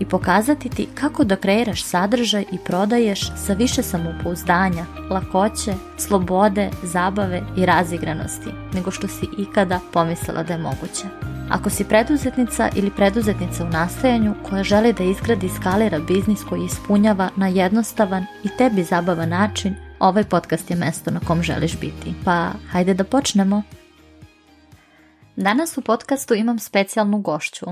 i pokazati ti kako da kreiraš sadržaj i prodaješ sa više samopouzdanja, lakoće, slobode, zabave i razigranosti nego što si ikada pomislila da je moguće. Ako si preduzetnica ili preduzetnica u nastajanju koja želi da izgradi i skalira biznis koji ispunjava na jednostavan i tebi zabavan način, ovaj podcast je mesto na kom želiš biti. Pa hajde da počnemo. Danas u podcastu imam specijalnu gošću,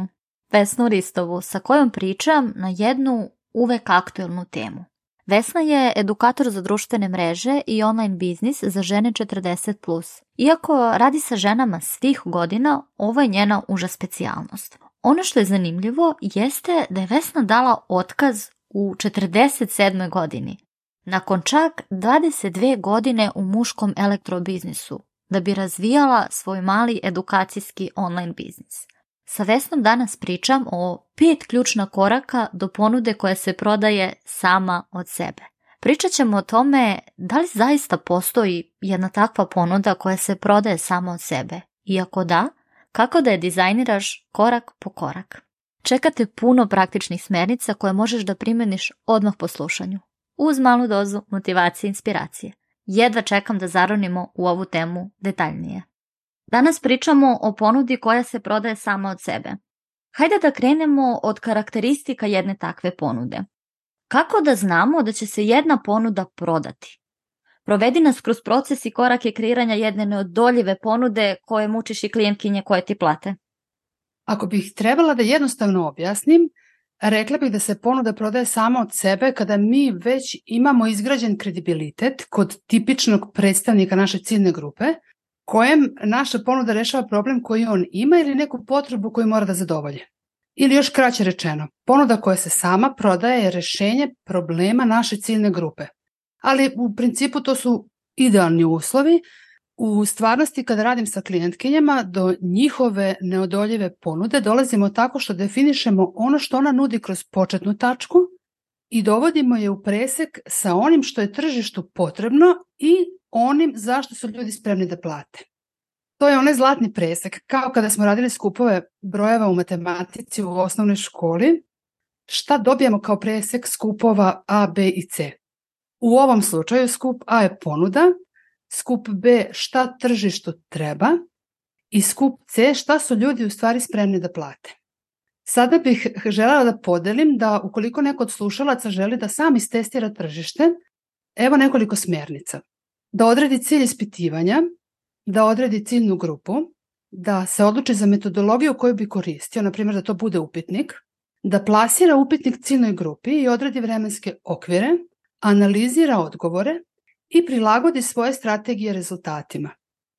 Vesnu Ristovu, sa kojom pričam na jednu uvek aktuelnu temu. Vesna je edukator za društvene mreže i online biznis za žene 40+. Iako radi sa ženama svih godina, ovo je njena uža specijalnost. Ono što je zanimljivo jeste da je Vesna dala otkaz u 47. godini, nakon čak 22 godine u muškom elektrobiznisu, da bi razvijala svoj mali edukacijski online biznis. Sa Vesnom danas pričam o pet ključna koraka do ponude koja se prodaje sama od sebe. Pričat ćemo o tome da li zaista postoji jedna takva ponuda koja se prodaje sama od sebe. Iako da, kako da je dizajniraš korak po korak. Čekate puno praktičnih smernica koje možeš da primeniš odmah po slušanju. Uz malu dozu motivacije i inspiracije. Jedva čekam da zaronimo u ovu temu detaljnije. Danas pričamo o ponudi koja se prodaje sama od sebe. Hajde da krenemo od karakteristika jedne takve ponude. Kako da znamo da će se jedna ponuda prodati? Provedi nas kroz proces i korake kreiranja jedne neodoljive ponude koje mučiš i klijentkinje koje ti plate. Ako bih trebala da jednostavno objasnim, rekla bih da se ponuda prodaje samo od sebe kada mi već imamo izgrađen kredibilitet kod tipičnog predstavnika naše ciljne grupe, kojem naša ponuda rešava problem koji on ima ili neku potrebu koju mora da zadovolje. Ili još kraće rečeno, ponuda koja se sama prodaje je rešenje problema naše ciljne grupe. Ali u principu to su idealni uslovi. U stvarnosti kada radim sa klijentkinjama do njihove neodoljive ponude dolazimo tako što definišemo ono što ona nudi kroz početnu tačku i dovodimo je u presek sa onim što je tržištu potrebno i onim zašto su ljudi spremni da plate. To je onaj zlatni presek, kao kada smo radili skupove brojeva u matematici u osnovnoj školi, šta dobijemo kao presek skupova A, B i C. U ovom slučaju skup A je ponuda, skup B šta tržištu treba i skup C šta su ljudi u stvari spremni da plate. Sada bih želela da podelim da ukoliko neko od slušalaca želi da sam istestira tržište, evo nekoliko smjernica da odredi cilj ispitivanja, da odredi ciljnu grupu, da se odluči za metodologiju koju bi koristio, na primjer da to bude upitnik, da plasira upitnik ciljnoj grupi i odredi vremenske okvire, analizira odgovore i prilagodi svoje strategije rezultatima.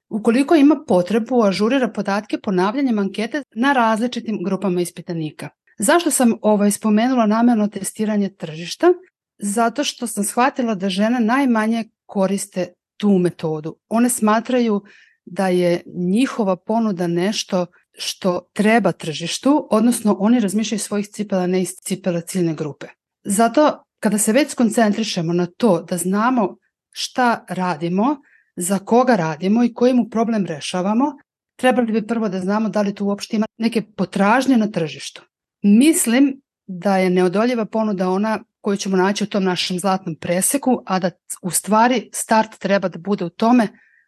Ukoliko ima potrebu, ažurira podatke ponavljanjem ankete na različitim grupama ispitanika. Zašto sam ovaj spomenula namerno testiranje tržišta? Zato što sam shvatila da žene najmanje koriste tu metodu. One smatraju da je njihova ponuda nešto što treba tržištu, odnosno oni razmišljaju svojih cipela, ne iz cipela ciljne grupe. Zato kada se već skoncentrišemo na to da znamo šta radimo, za koga radimo i koji mu problem rešavamo, trebali bi prvo da znamo da li tu uopšte ima neke potražnje na tržištu. Mislim da je neodoljiva ponuda ona koju ćemo naći u tom našem zlatnom preseku, a da u stvari start treba da bude u tome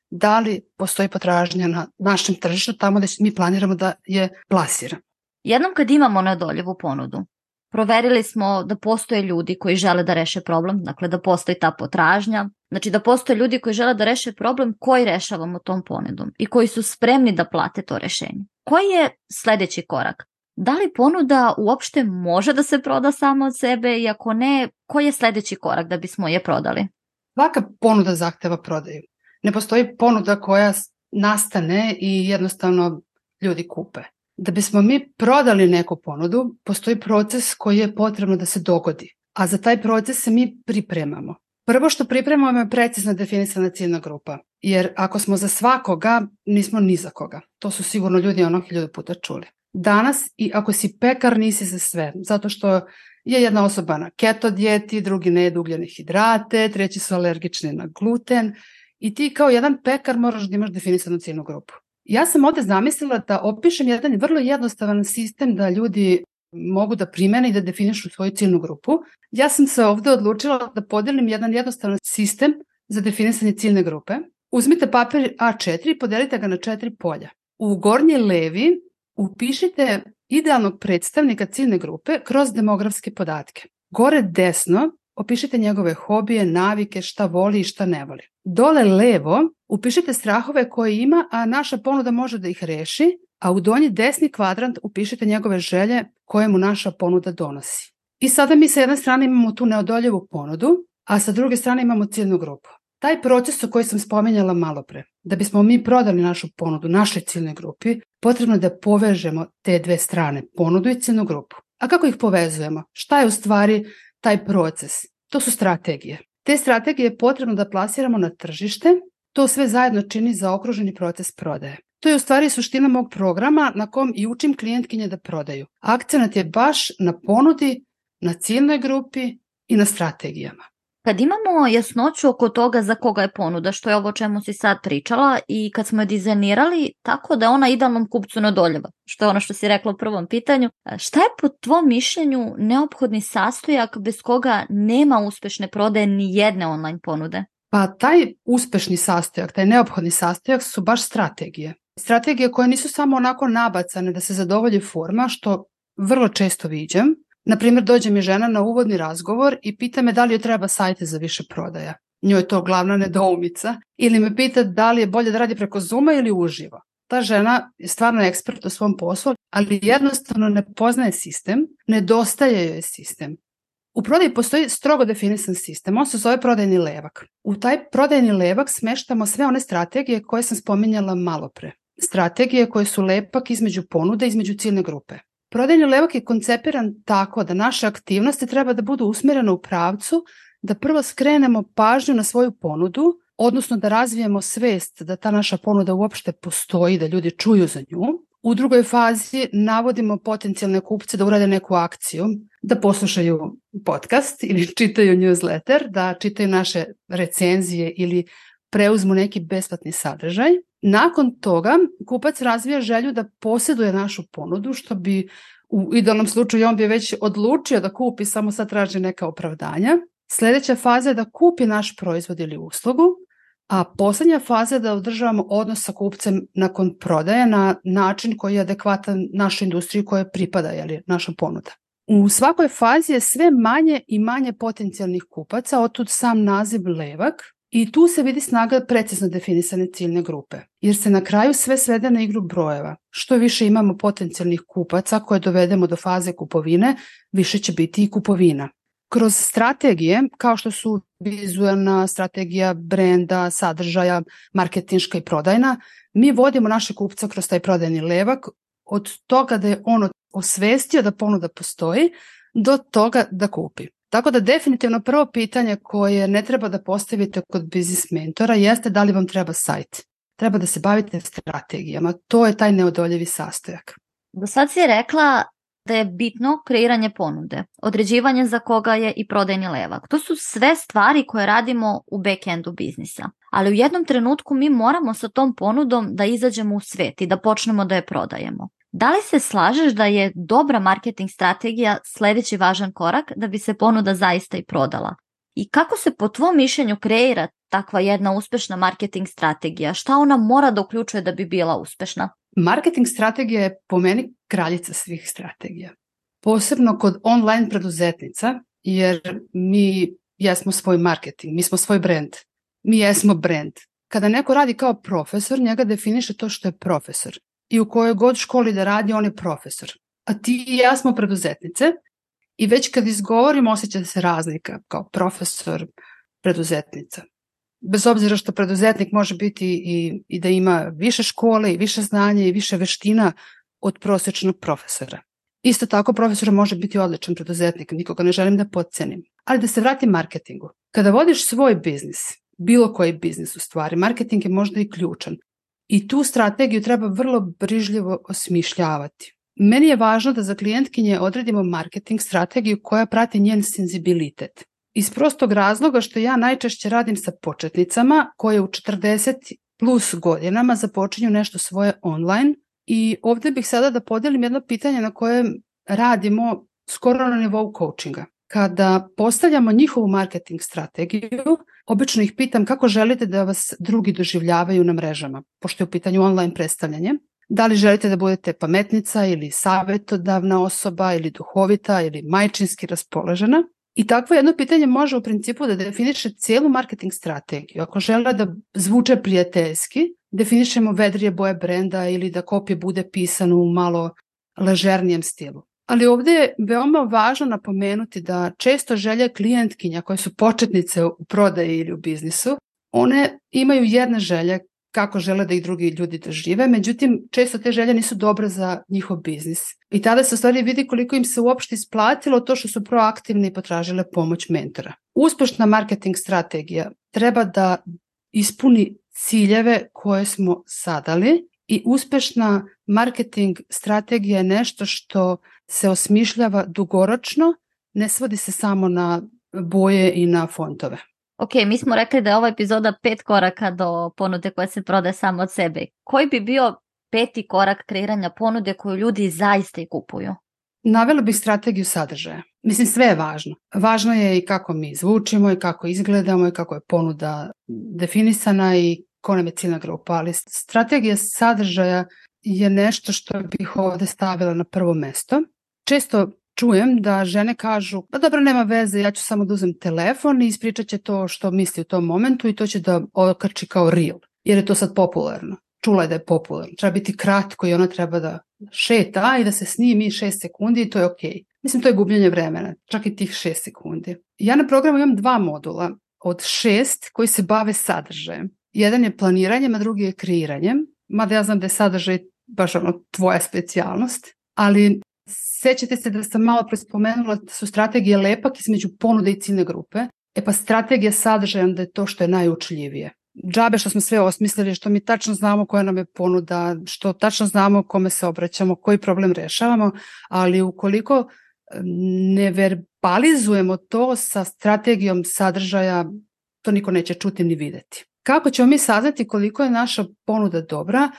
da li postoji potražnja na našem tržištu tamo da mi planiramo da je plasiramo. Jednom kad imamo neodoljivu ponudu, proverili smo da postoje ljudi koji žele da reše problem, dakle da postoji ta potražnja, znači da postoje ljudi koji žele da reše problem koji rešavamo tom ponudom i koji su spremni da plate to rešenje. Koji je sledeći korak? Da li ponuda uopšte može da se proda samo od sebe i ako ne, koji je sledeći korak da bismo je prodali? Svaka ponuda zahteva prodaju. Ne postoji ponuda koja nastane i jednostavno ljudi kupe. Da bismo mi prodali neku ponudu, postoji proces koji je potrebno da se dogodi. A za taj proces se mi pripremamo. Prvo što pripremamo je precizno definisana ciljna grupa, jer ako smo za svakoga, nismo ni za koga. To su sigurno ljudi ono hiljadu puta čuli. Danas i ako si pekar nisi za sve, zato što je jedna osoba na keto dijeti, drugi ne jedu ugljene hidrate, treći su alergični na gluten i ti kao jedan pekar moraš da imaš definisanu ciljnu grupu. Ja sam ovde zamislila da opišem jedan vrlo jednostavan sistem da ljudi mogu da primene i da definišu svoju ciljnu grupu. Ja sam se ovde odlučila da podelim jedan jednostavan sistem za definisanje ciljne grupe. Uzmite papir A4 i podelite ga na četiri polja. U gornji levi upišite idealnog predstavnika ciljne grupe kroz demografske podatke. Gore desno opišite njegove hobije, navike, šta voli i šta ne voli. Dole levo upišite strahove koje ima, a naša ponuda može da ih reši, a u donji desni kvadrant upišite njegove želje koje mu naša ponuda donosi. I sada mi sa jedne strane imamo tu neodoljivu ponudu, a sa druge strane imamo ciljnu grupu. Taj proces o koji sam spomenjala malo pre, da bismo mi prodali našu ponudu našoj ciljnoj grupi, potrebno je da povežemo te dve strane, ponudu i ciljnu grupu. A kako ih povezujemo? Šta je u stvari taj proces? To su strategije. Te strategije je potrebno da plasiramo na tržište, to sve zajedno čini za okruženi proces prodaje. To je u stvari suština mog programa na kom i učim klijentkinje da prodaju. Akcenat je baš na ponudi, na ciljnoj grupi i na strategijama. Kad imamo jasnoću oko toga za koga je ponuda, što je ovo čemu si sad pričala, i kad smo je dizajnirali tako da ona idealnom kupcu nadoljeva, što je ono što si rekla u prvom pitanju, šta je po tvom mišljenju neophodni sastojak bez koga nema uspešne prodaje ni jedne online ponude? Pa taj uspešni sastojak, taj neophodni sastojak su baš strategije. Strategije koje nisu samo onako nabacane da se zadovolji forma, što vrlo često viđam, Naprimjer, dođe mi žena na uvodni razgovor i pita me da li joj treba sajte za više prodaja. Njoj je to glavna nedoumica. Ili me pita da li je bolje da radi preko Zuma ili uživo. Ta žena je stvarno ekspert u svom poslu, ali jednostavno ne poznaje sistem, nedostaje joj sistem. U prodaji postoji strogo definisan sistem, on se zove prodajni levak. U taj prodajni levak smeštamo sve one strategije koje sam spominjala malo pre. Strategije koje su lepak između ponude, između ciljne grupe. Prodajni levak je koncepiran tako da naše aktivnosti treba da budu usmjerene u pravcu da prvo skrenemo pažnju na svoju ponudu, odnosno da razvijemo svest da ta naša ponuda uopšte postoji, da ljudi čuju za nju. U drugoj fazi navodimo potencijalne kupce da urade neku akciju, da poslušaju podcast ili čitaju newsletter, da čitaju naše recenzije ili preuzmu neki besplatni sadržaj. Nakon toga kupac razvija želju da posjeduje našu ponudu, što bi u idealnom slučaju on bi već odlučio da kupi, samo sad traži neka opravdanja. Sledeća faza je da kupi naš proizvod ili uslugu, a poslednja faza je da održavamo odnos sa kupcem nakon prodaje na način koji je adekvatan našoj industriji koja pripada, jeli, naša ponuda. U svakoj fazi je sve manje i manje potencijalnih kupaca, otud sam naziv levak, I tu se vidi snaga precizno definisane ciljne grupe, jer se na kraju sve svede na igru brojeva. Što više imamo potencijalnih kupaca koje dovedemo do faze kupovine, više će biti i kupovina. Kroz strategije, kao što su vizualna strategija brenda, sadržaja, marketinška i prodajna, mi vodimo naše kupca kroz taj prodajni levak od toga da je ono osvestio da ponuda postoji do toga da kupi. Tako da definitivno prvo pitanje koje ne treba da postavite kod biznis mentora jeste da li vam treba sajt. Treba da se bavite strategijama. To je taj neodoljivi sastojak. Do sad si rekla da je bitno kreiranje ponude, određivanje za koga je i prodajni levak. To su sve stvari koje radimo u backendu biznisa. Ali u jednom trenutku mi moramo sa tom ponudom da izađemo u svet i da počnemo da je prodajemo. Da li se slažeš da je dobra marketing strategija sledeći važan korak da bi se ponuda zaista i prodala? I kako se po tvom mišljenju kreira takva jedna uspešna marketing strategija? Šta ona mora da uključuje da bi bila uspešna? Marketing strategija je po meni kraljica svih strategija. Posebno kod online preduzetnica, jer mi jesmo svoj marketing, mi smo svoj brand, mi jesmo brand. Kada neko radi kao profesor, njega definiše to što je profesor i u kojoj god školi da radi, on je profesor. A ti i ja smo preduzetnice i već kad izgovorimo osjeća se razlika kao profesor, preduzetnica. Bez obzira što preduzetnik može biti i, i da ima više škole i više znanja i više veština od prosječnog profesora. Isto tako profesor može biti odličan preduzetnik, nikoga ne želim da podcenim. Ali da se vratim marketingu. Kada vodiš svoj biznis, bilo koji biznis u stvari, marketing je možda i ključan. I tu strategiju treba vrlo brižljivo osmišljavati. Meni je važno da za klijentkinje odredimo marketing strategiju koja prati njen senzibilitet. Iz prostog razloga što ja najčešće radim sa početnicama koje u 40 plus godinama započinju nešto svoje online i ovde bih sada da podelim jedno pitanje na koje radimo skoro na nivou coachinga. Kada postavljamo njihovu marketing strategiju, obično ih pitam kako želite da vas drugi doživljavaju na mrežama, pošto je u pitanju online predstavljanje. Da li želite da budete pametnica ili savetodavna osoba ili duhovita ili majčinski raspoložena? I takvo jedno pitanje može u principu da definiše cijelu marketing strategiju. Ako žele da zvuče prijateljski, definišemo vedrije boje brenda ili da kopije bude pisano u malo ležernijem stilu. Ali ovde je veoma važno napomenuti da često želje klijentkinja koje su početnice u prodaji ili u biznisu, one imaju jedne želje kako žele da ih drugi ljudi dožive, međutim često te želje nisu dobre za njihov biznis. I tada se u stvari vidi koliko im se uopšte isplatilo to što su proaktivni i potražile pomoć mentora. Uspešna marketing strategija treba da ispuni ciljeve koje smo sadali i uspešna marketing strategija je nešto što se osmišljava dugoročno, ne svodi se samo na boje i na fontove. Ok, mi smo rekli da je ova epizoda pet koraka do ponude koja se prode samo od sebe. Koji bi bio peti korak kreiranja ponude koju ljudi zaista i kupuju? Navela bih strategiju sadržaja. Mislim, sve je važno. Važno je i kako mi zvučimo i kako izgledamo i kako je ponuda definisana i ko nam je ciljna grupa, ali strategija sadržaja je nešto što bih ovde stavila na prvo mesto. Često čujem da žene kažu, pa dobro, nema veze, ja ću samo da uzem telefon i ispričat će to što misli u tom momentu i to će da okrči kao reel, jer je to sad popularno. Čula je da je popularno. Treba biti kratko i ona treba da šeta i da se snimi 6 sekundi i to je okej. Okay. Mislim, to je gubljenje vremena, čak i tih 6 sekundi. Ja na programu imam dva modula od šest koji se bave sadržajem. Jedan je planiranjem, a drugi je kreiranjem. Mada ja znam da je sadržaj baš ono tvoja specijalnost, ali sećate se da sam malo prespomenula da su strategije lepak između ponude i ciljne grupe. E pa strategija sadržaja da je to što je najučljivije. Džabe što smo sve osmislili, što mi tačno znamo koja nam je ponuda, što tačno znamo kome se obraćamo, koji problem rešavamo, ali ukoliko ne verbalizujemo to sa strategijom sadržaja, to niko neće čuti ni videti. Kako ćemo mi saznati koliko je naša ponuda dobra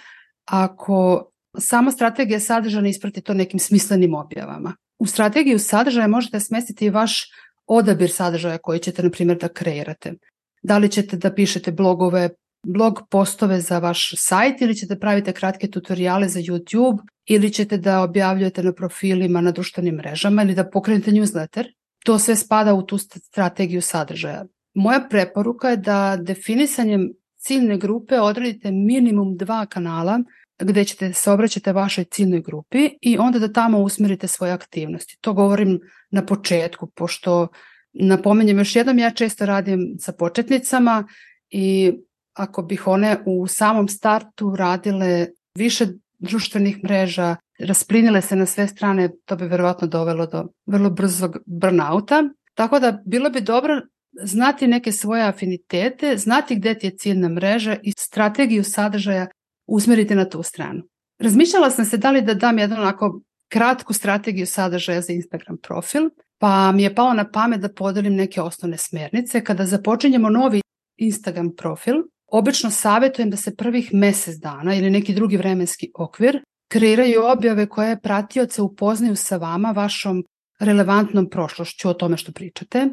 ako sama strategija sadržaja ne isprati to nekim smislenim objavama? U strategiju sadržaja možete smestiti i vaš odabir sadržaja koji ćete, na primjer, da kreirate. Da li ćete da pišete blogove, blog postove za vaš sajt ili ćete pravite kratke tutoriale za YouTube ili ćete da objavljujete na profilima na društvenim mrežama ili da pokrenete newsletter. To sve spada u tu strategiju sadržaja. Moja preporuka je da definisanjem ciljne grupe odredite minimum dva kanala gde ćete se obraćate vašoj ciljnoj grupi i onda da tamo usmerite svoje aktivnosti. To govorim na početku, pošto napomenjem još jednom, ja često radim sa početnicama i ako bih one u samom startu radile više društvenih mreža, rasplinile se na sve strane, to bi verovatno dovelo do vrlo brzog burnouta. Tako da bilo bi dobro znati neke svoje afinitete, znati gde ti je ciljna mreža i strategiju sadržaja usmeriti na tu stranu. Razmišljala sam se da li da dam jednu onako kratku strategiju sadržaja za Instagram profil, pa mi je palo na pamet da podelim neke osnovne smernice. Kada započinjemo novi Instagram profil, obično savjetujem da se prvih mesec dana ili neki drugi vremenski okvir kreiraju objave koje pratioce upoznaju sa vama, vašom relevantnom prošlošću o tome što pričate,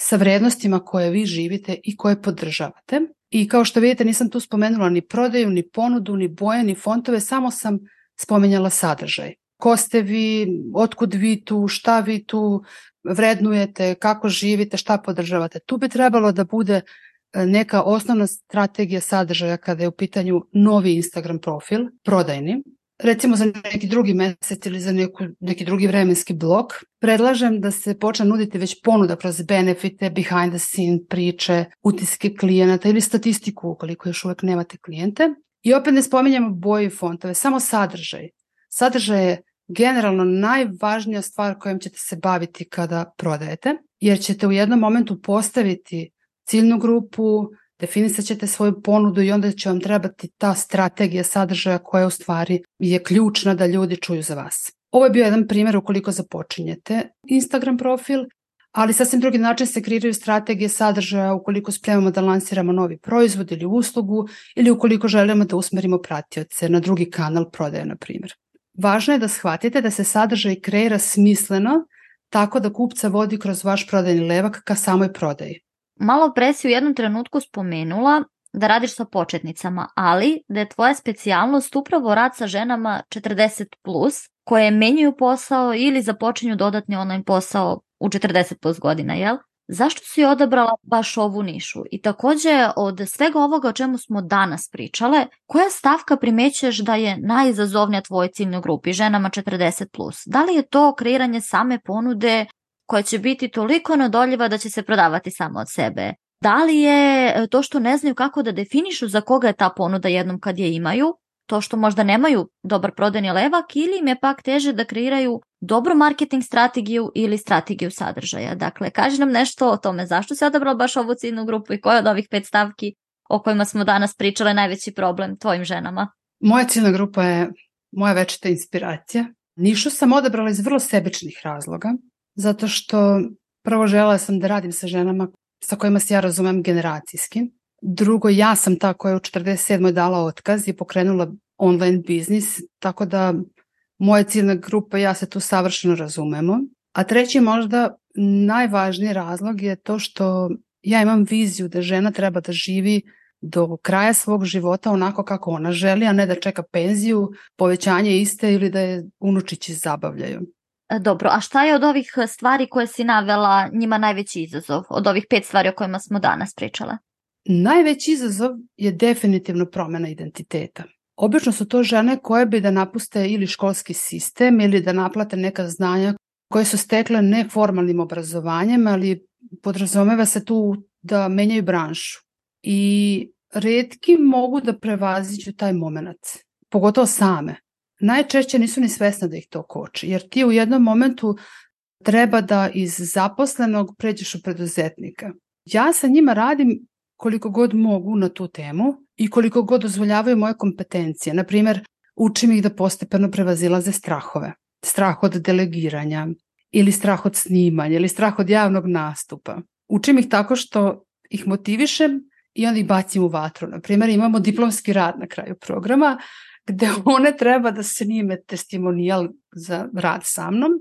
sa vrednostima koje vi živite i koje podržavate. I kao što vidite nisam tu spomenula ni prodaju, ni ponudu, ni boje, ni fontove, samo sam spomenjala sadržaj. Ko ste vi, otkud vi tu, šta vi tu vrednujete, kako živite, šta podržavate. Tu bi trebalo da bude e, neka osnovna strategija sadržaja kada je u pitanju novi Instagram profil, prodajni, recimo za neki drugi mesec ili za neku, neki drugi vremenski blok, predlažem da se počne nuditi već ponuda kroz benefite, behind the scene priče, utiske klijenata ili statistiku ukoliko još uvek nemate klijente. I opet ne spominjamo boje i fontove, samo sadržaj. Sadržaj je generalno najvažnija stvar kojom ćete se baviti kada prodajete, jer ćete u jednom momentu postaviti ciljnu grupu, definisat ćete svoju ponudu i onda će vam trebati ta strategija sadržaja koja u stvari je ključna da ljudi čuju za vas. Ovo je bio jedan primjer ukoliko započinjete Instagram profil, ali sasvim drugi način se kreiraju strategije sadržaja ukoliko spremamo da lansiramo novi proizvod ili uslugu ili ukoliko želimo da usmerimo pratioce na drugi kanal prodaje, na primjer. Važno je da shvatite da se sadržaj kreira smisleno tako da kupca vodi kroz vaš prodajni levak ka samoj prodaji. Malo pre si u jednom trenutku spomenula da radiš sa početnicama, ali da je tvoja specijalnost upravo rad sa ženama 40+, plus, koje menjaju posao ili započinju dodatni online posao u 40 plus godina, jel? Zašto si odabrala baš ovu nišu? I takođe, od svega ovoga o čemu smo danas pričale, koja stavka primećuješ da je najizazovnija tvojoj ciljnoj grupi, ženama 40+. Plus? Da li je to kreiranje same ponude koja će biti toliko nadoljiva da će se prodavati samo od sebe? Da li je to što ne znaju kako da definišu za koga je ta ponuda jednom kad je imaju, to što možda nemaju dobar prodajni levak ili im je pak teže da kreiraju dobru marketing strategiju ili strategiju sadržaja. Dakle, kaži nam nešto o tome zašto se odabrala baš ovu ciljnu grupu i koja od ovih pet stavki o kojima smo danas pričale najveći problem tvojim ženama? Moja ciljna grupa je moja večita inspiracija. Nišu sam odabrala iz vrlo sebičnih razloga, zato što prvo želela sam da radim sa ženama sa kojima se ja razumem generacijski. Drugo, ja sam ta koja je u 47. dala otkaz i pokrenula online biznis, tako da moja ciljna grupa i ja se tu savršeno razumemo. A treći možda najvažniji razlog je to što ja imam viziju da žena treba da živi do kraja svog života onako kako ona želi, a ne da čeka penziju, povećanje iste ili da je unučići zabavljaju. E, dobro, a šta je od ovih stvari koje si navela njima najveći izazov? Od ovih pet stvari o kojima smo danas pričale? Najveći izazov je definitivno promena identiteta. Obično su to žene koje bi da napuste ili školski sistem ili da naplate neka znanja koje su stekle neformalnim obrazovanjem, ali podrazumeva se tu da menjaju branšu. I redki mogu da prevaziću taj moment, pogotovo same. Najčešće nisu ni svesne da ih to koči, jer ti u jednom momentu treba da iz zaposlenog pređeš u preduzetnika. Ja sa njima radim koliko god mogu na tu temu i koliko god dozvoljavaju moje kompetencije. Na primer, učim ih da postepeno prevazilaze strahove. Strah od delegiranja ili strah od snimanja ili strah od javnog nastupa. Učim ih tako što ih motivišem i onda ih bacim u vatru. Na primjer, imamo diplomski rad na kraju programa gde one treba da snime testimonijal za rad sa mnom,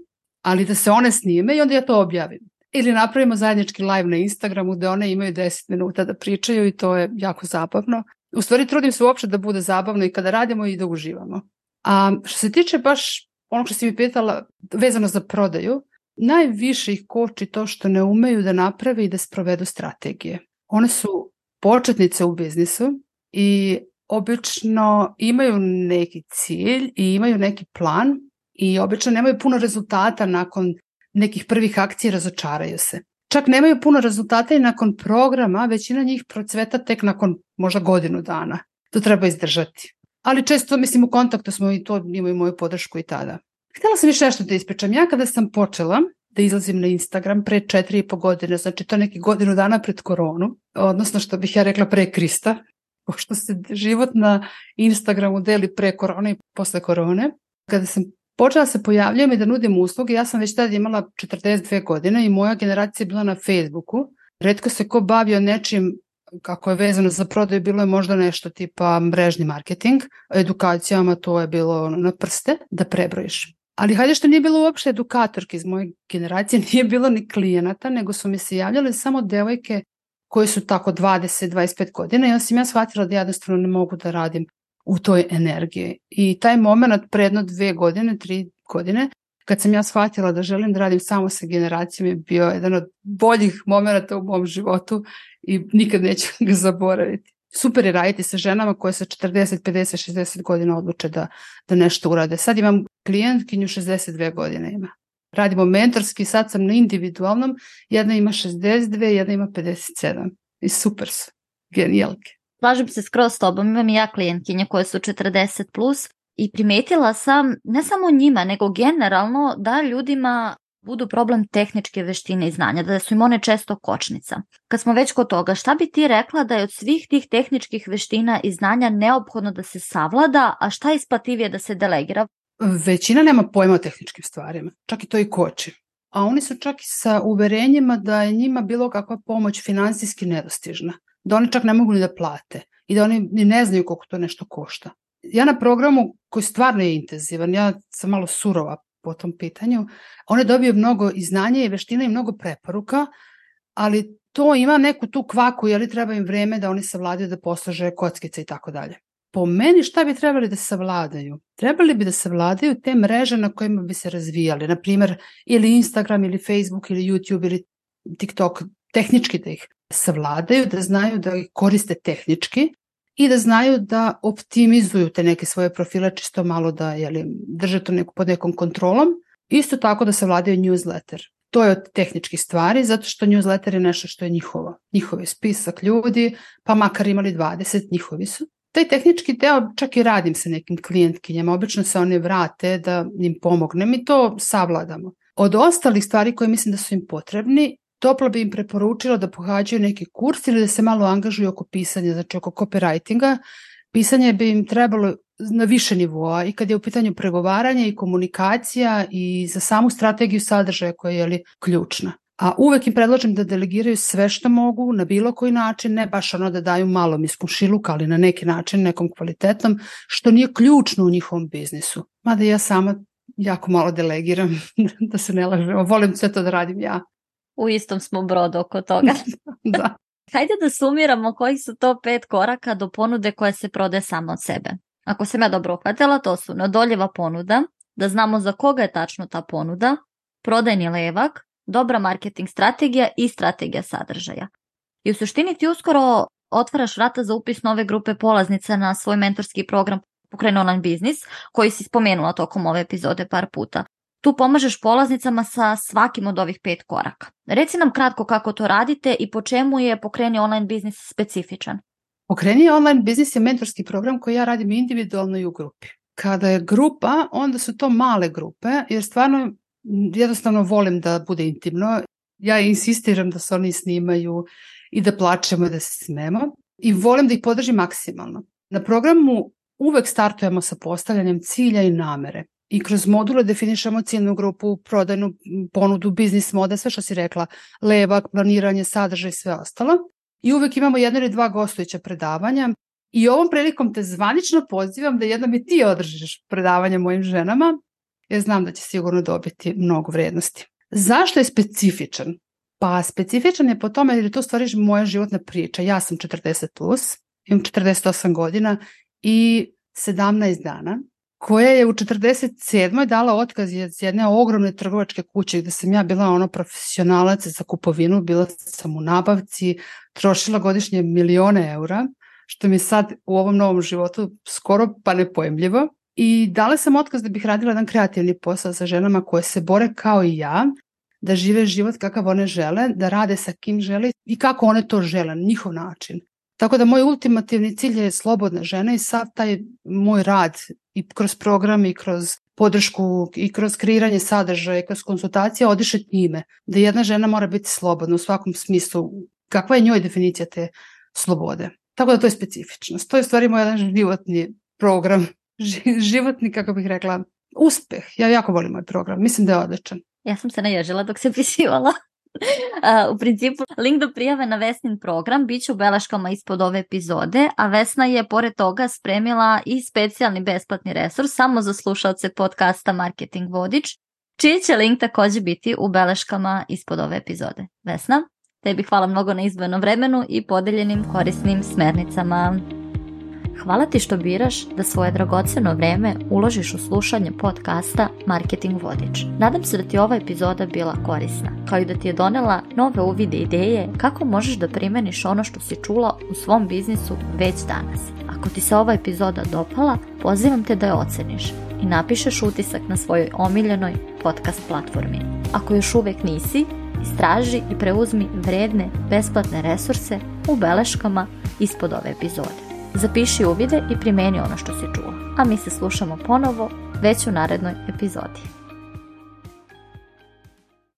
ali da se one snime i onda ja to objavim ili napravimo zajednički live na Instagramu gde one imaju 10 minuta da pričaju i to je jako zabavno. U stvari trudim se uopšte da bude zabavno i kada radimo i da uživamo. A što se tiče baš ono što si mi pitala vezano za prodaju, najviše ih koči to što ne umeju da naprave i da sprovedu strategije. One su početnice u biznisu i obično imaju neki cilj i imaju neki plan i obično nemaju puno rezultata nakon nekih prvih akcija razočaraju se. Čak nemaju puno rezultata i nakon programa, većina njih procveta tek nakon možda godinu dana. To treba izdržati. Ali često, mislim, u kontaktu smo i to imaju moju podršku i tada. Htela sam još nešto da ispričam. Ja kada sam počela da izlazim na Instagram pre četiri i po godine, znači to neki godinu dana pred koronu, odnosno što bih ja rekla pre Krista, pošto se život na Instagramu deli pre korone i posle korone. Kada sam počela se pojavljujem i da nudim usluge. Ja sam već tada imala 42 godine i moja generacija je bila na Facebooku. Redko se ko bavio nečim kako je vezano za prodaju, bilo je možda nešto tipa mrežni marketing, edukacijama to je bilo na prste da prebrojiš. Ali hajde što nije bilo uopšte edukatorke iz moje generacije, nije bilo ni klijenata, nego su mi se javljale samo devojke koje su tako 20-25 godina i onda sam ja shvatila da jednostavno ne mogu da radim u toj energiji. I taj moment pre jedno dve godine, tri godine, kad sam ja shvatila da želim da radim samo sa generacijom je bio jedan od boljih momenta u mom životu i nikad neću ga zaboraviti. Super je raditi sa ženama koje sa 40, 50, 60 godina odluče da, da nešto urade. Sad imam klijentkinju 62 godine ima. Radimo mentorski, sad sam na individualnom, jedna ima 62, jedna ima 57. I super su, genijalke. Slažem se skroz s tobom, imam i ja klijentkinje koje su 40 plus i primetila sam ne samo njima, nego generalno da ljudima budu problem tehničke veštine i znanja, da su im one često kočnica. Kad smo već kod toga, šta bi ti rekla da je od svih tih tehničkih veština i znanja neophodno da se savlada, a šta je isplativije da se delegira? Većina nema pojma o tehničkim stvarima, čak i to i koči. A oni su čak i sa uverenjima da je njima bilo kakva pomoć finansijski nedostižna, da oni čak ne mogu ni da plate i da oni ni ne znaju koliko to nešto košta. Ja na programu koji stvarno je intenzivan, ja sam malo surova po tom pitanju, one dobiju mnogo i znanja i veština i mnogo preporuka, ali to ima neku tu kvaku, je li treba im vreme da oni savladaju da poslože kockice i tako dalje. Po meni šta bi trebali da savladaju? Trebali bi da savladaju te mreže na kojima bi se razvijali, na primer ili Instagram ili Facebook ili YouTube ili TikTok, tehnički da ih savladaju, da znaju da ih koriste tehnički, i da znaju da optimizuju te neke svoje profile čisto malo da jeli, drže to neku, pod nekom kontrolom. Isto tako da se vladaju newsletter. To je od tehničkih stvari, zato što newsletter je nešto što je njihovo. Njihov je spisak ljudi, pa makar imali 20, njihovi su. Taj tehnički deo čak i radim sa nekim klijentkinjama, obično se one vrate da im pomognem i to savladamo. Od ostalih stvari koje mislim da su im potrebni, toplo bi im preporučila da pohađaju neki kurs ili da se malo angažuju oko pisanja, znači oko copywritinga. Pisanje bi im trebalo na više nivoa i kad je u pitanju pregovaranja i komunikacija i za samu strategiju sadržaja koja je li ključna. A uvek im predlažem da delegiraju sve što mogu na bilo koji način, ne baš ono da daju malo miskom šiluka, ali na neki način, nekom kvalitetom, što nije ključno u njihovom biznisu. Mada ja sama jako malo delegiram, da se ne lažemo, volim sve to da radim ja u istom smo brodu oko toga. da. Hajde da sumiramo koji su to pet koraka do ponude koja se prode samo od sebe. Ako sam ja dobro uhvatila, to su nadoljeva ponuda, da znamo za koga je tačno ta ponuda, prodajni levak, dobra marketing strategija i strategija sadržaja. I u suštini ti uskoro otvaraš vrata za upis nove grupe polaznica na svoj mentorski program Pokrene online biznis, koji si spomenula tokom ove epizode par puta tu pomažeš polaznicama sa svakim od ovih pet koraka. Reci nam kratko kako to radite i po čemu je Pokreni online biznis specifičan. Pokreni online biznis je mentorski program koji ja radim individualno i u grupi. Kada je grupa, onda su to male grupe, jer stvarno jednostavno volim da bude intimno. Ja insistiram da se oni snimaju i da plačemo i da se smemo i volim da ih podržim maksimalno. Na programu uvek startujemo sa postavljanjem cilja i namere i kroz module definišemo ciljnu grupu, prodajnu ponudu, biznis mode, sve što si rekla, levak, planiranje, sadržaj i sve ostalo. I uvek imamo jedno ili dva gostujuća predavanja i ovom prilikom te zvanično pozivam da jednom i ti održiš predavanje mojim ženama, jer znam da će sigurno dobiti mnogo vrednosti. Zašto je specifičan? Pa specifičan je po tome jer je to stvari moja životna priča. Ja sam 40 plus, imam 48 godina i 17 dana koja je u 47. dala otkaz iz jedne ogromne trgovačke kuće gde sam ja bila ono profesionalac za kupovinu, bila sam u nabavci, trošila godišnje milione eura, što mi sad u ovom novom životu skoro pa nepojemljivo. I dala sam otkaz da bih radila jedan kreativni posao sa ženama koje se bore kao i ja, da žive život kakav one žele, da rade sa kim žele i kako one to žele, na njihov način. Tako da moj ultimativni cilj je slobodna žena i sav taj moj rad i kroz program i kroz podršku i kroz kreiranje sadržaja i kroz konsultacije odiše njime. Da jedna žena mora biti slobodna u svakom smislu. Kakva je njoj definicija te slobode? Tako da to je specifičnost. To je stvari moj jedan životni program. Životni, kako bih rekla, uspeh. Ja jako volim moj program. Mislim da je odličan. Ja sam se naježila dok se pisivala. u principu, link do prijave na Vesnin program bit će u beleškama ispod ove epizode, a Vesna je pored toga spremila i specijalni besplatni resurs samo za slušalce podcasta Marketing Vodič, čiji će link takođe biti u beleškama ispod ove epizode. Vesna, tebi hvala mnogo na izvojenom vremenu i podeljenim korisnim smernicama. Hvala ti što biraš da svoje dragoceno vreme uložiš u slušanje podcasta Marketing Vodič. Nadam se da ti ova epizoda bila korisna, kao i da ti je donela nove uvide ideje kako možeš da primeniš ono što si čula u svom biznisu već danas. Ako ti se ova epizoda dopala, pozivam te da je oceniš i napišeš utisak na svojoj omiljenoj podcast platformi. Ako još uvek nisi, istraži i preuzmi vredne, besplatne resurse u beleškama ispod ove epizode. Zapiši uvide i primeni ono što si čuo, a mi se slušamo ponovo već u narednoj epizodi.